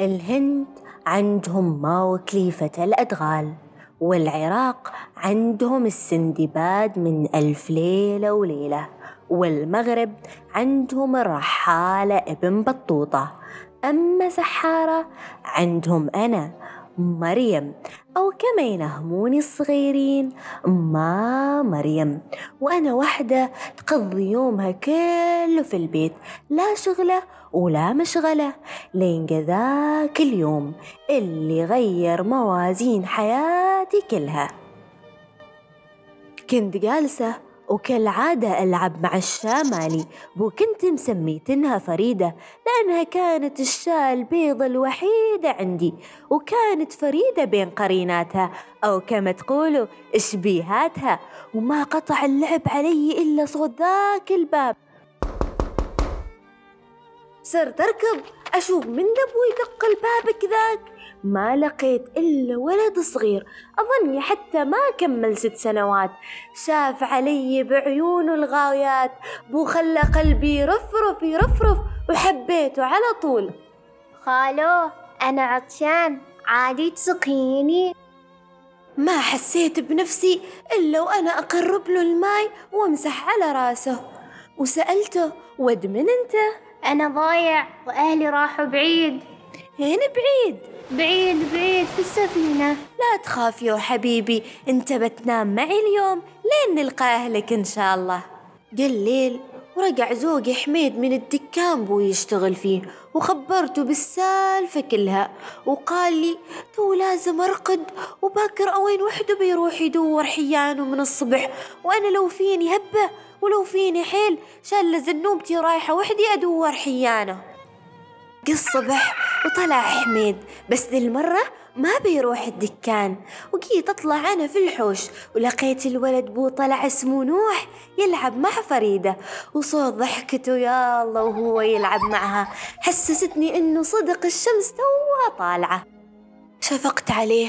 الهند عندهم ماو كليفة الأدغال والعراق عندهم السندباد من ألف ليلة وليلة والمغرب عندهم الرحالة ابن بطوطة. أما سحارة عندهم أنا مريم أو كما ينهموني الصغيرين ما مريم. وأنا وحدة تقضي يومها كله في البيت لا شغلة ولا مشغلة. لين ذاك اليوم اللي غير موازين حياتي كلها. كنت جالسة وكالعادة ألعب مع الشاة مالي وكنت مسميتنها فريدة لأنها كانت الشاة البيضة الوحيدة عندي وكانت فريدة بين قريناتها أو كما تقولوا إشبيهاتها وما قطع اللعب علي إلا صوت ذاك الباب. صرت أركض أشوف من أبوي دق الباب كذاك. ما لقيت إلا ولد صغير أظني حتى ما كمل ست سنوات. شاف علي بعيونه الغاويات بو خلى قلبي يرفرف يرفرف وحبيته على طول. خالو أنا عطشان عادي تسقيني؟ ما حسيت بنفسي إلا وأنا أقرب له الماي وامسح على راسه. وسألته ود من أنت؟ أنا ضايع وأهلي راحوا بعيد. هين بعيد. بعيد بعيد في السفينة. لا تخاف يا حبيبي أنت بتنام معي اليوم لين نلقى أهلك إن شاء الله. جا الليل ورجع زوجي حميد من الدكان بو يشتغل فيه وخبرته بالسالفة كلها وقال لي تو لازم أرقد وباكر أوين وحده بيروح يدور حيانه من الصبح وأنا لو فيني هبة ولو فيني حيل شال زنوبتي رايحة وحدي أدور حيانة. جه الصبح وطلع حميد بس ذي المرة ما بيروح الدكان. وجيت أطلع أنا في الحوش ولقيت الولد بو طلع اسمه نوح يلعب مع فريدة. وصوت ضحكته يا الله وهو يلعب معها حسستني إنه صدق الشمس توها طالعة. شفقت عليه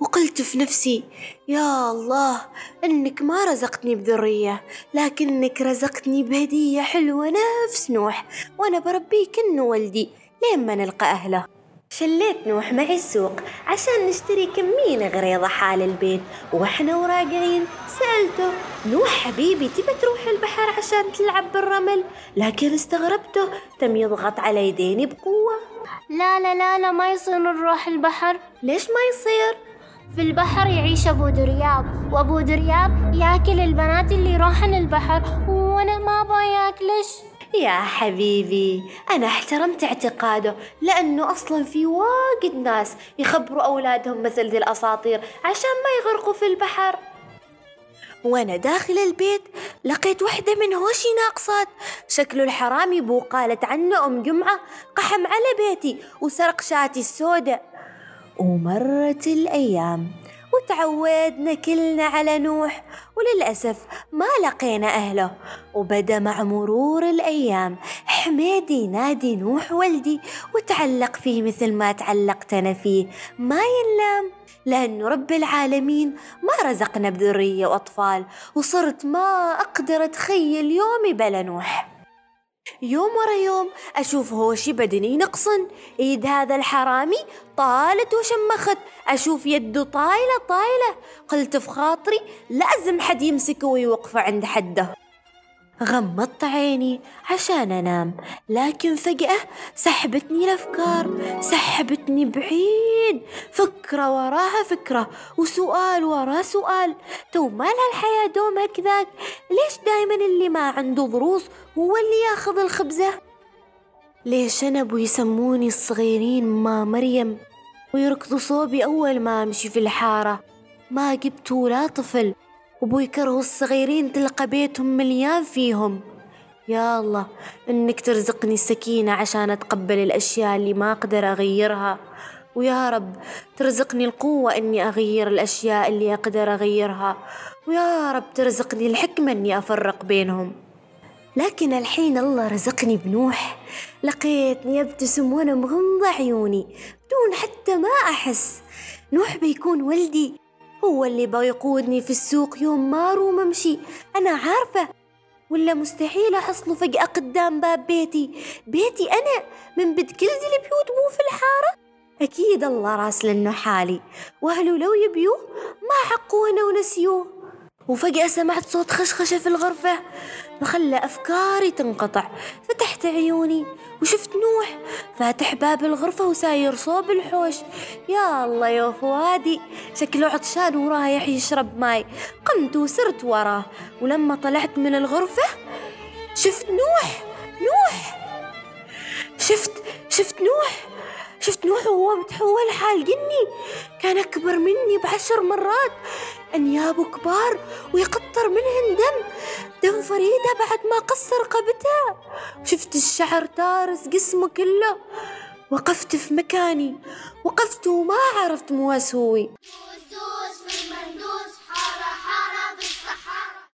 وقلت في نفسي يا الله إنك ما رزقتني بذرية لكنك رزقتني بهدية حلوة نفس نوح وأنا بربيه كنه ولدي لين ما نلقى أهله. شليت نوح معي السوق عشان نشتري كمية غريضة حال البيت. وإحنا وراجعين سألته نوح حبيبي تبى تروح البحر عشان تلعب بالرمل؟ لكن استغربته تم يضغط على يديني بقوة. لا لا لا لا ما يصير نروح البحر. ليش ما يصير؟ في البحر يعيش أبو درياب. وأبو درياب ياكل البنات اللي راحن البحر وأنا ما باياكلش يا حبيبي أنا احترمت اعتقاده لأنه أصلا في واجد ناس يخبروا أولادهم مثل ذي الأساطير عشان ما يغرقوا في البحر. وأنا داخل البيت لقيت وحدة من هوشي ناقصات. شكله الحرامي بو قالت عنه أم جمعة قحم على بيتي وسرق شاتي السوداء. ومرت الأيام. وتعودنا كلنا على نوح وللأسف ما لقينا أهله. وبدأ مع مرور الأيام حميد ينادي نوح ولدي وتعلق فيه مثل ما تعلقت أنا فيه. ما ينلام لأنه رب العالمين ما رزقنا بذرية وأطفال وصرت ما أقدر أتخيل يومي بلا نوح. يوم ورا يوم أشوف هوشي بدني نقصن. إيد هذا الحرامي طالت وشمخت. أشوف يده طايلة طايلة. قلت في خاطري لازم حد يمسكه ويوقفه عند حده. غمضت عيني عشان أنام. لكن فجأة سحبتني الأفكار سحبتني بعيد. فكرة وراها فكرة وسؤال ورا سؤال. تو مالها الحياة دومها كذاك ليش دايما اللي ما عنده ضروس هو اللي ياخذ الخبزة؟ ليش أنا أبو يسموني الصغيرين ما مريم؟ ويركضوا صوبي أول ما أمشي في الحارة. ما جبت ولا طفل. وبوي كرهوا الصغيرين تلقى بيتهم مليان فيهم. يا الله إنك ترزقني السكينة عشان أتقبل الأشياء اللي ما أقدر أغيرها. ويا رب ترزقني القوة إني أغير الأشياء اللي أقدر أغيرها. ويا رب ترزقني الحكمة إني أفرق بينهم. لكن الحين الله رزقني بنوح. لقيتني أبتسم وأنا مغمضة عيوني بدون حتى ما أحس. نوح بيكون ولدي هو اللي بيقودني في السوق يوم ما روم أمشي. أنا عارفة. ولا مستحيل أحصله فجأة قدام باب بيتي. بيتي أنا من بد كل ذي البيوت مو في الحارة. أكيد الله راس لأنه حالي. وأهله لو يبيوه ما حقونا ونسيوه. وفجأة سمعت صوت خشخشة في الغرفة. فخلى أفكاري تنقطع. فتحت عيوني وشفت نوح فاتح باب الغرفة وساير صوب الحوش. يا الله يا فؤادي شكله عطشان ورايح يشرب ماي. قمت وسرت وراه ولما طلعت من الغرفة شفت نوح نوح. شفت شفت نوح. شفت نوح وهو متحول حال جني؟ كان أكبر مني بعشر مرات. أنيابه كبار ويقطر منهن دم. دم فريدة بعد ما قص رقبتها شفت الشعر تارس جسمه كله. وقفت في مكاني. وقفت وما عرفت مو أسوي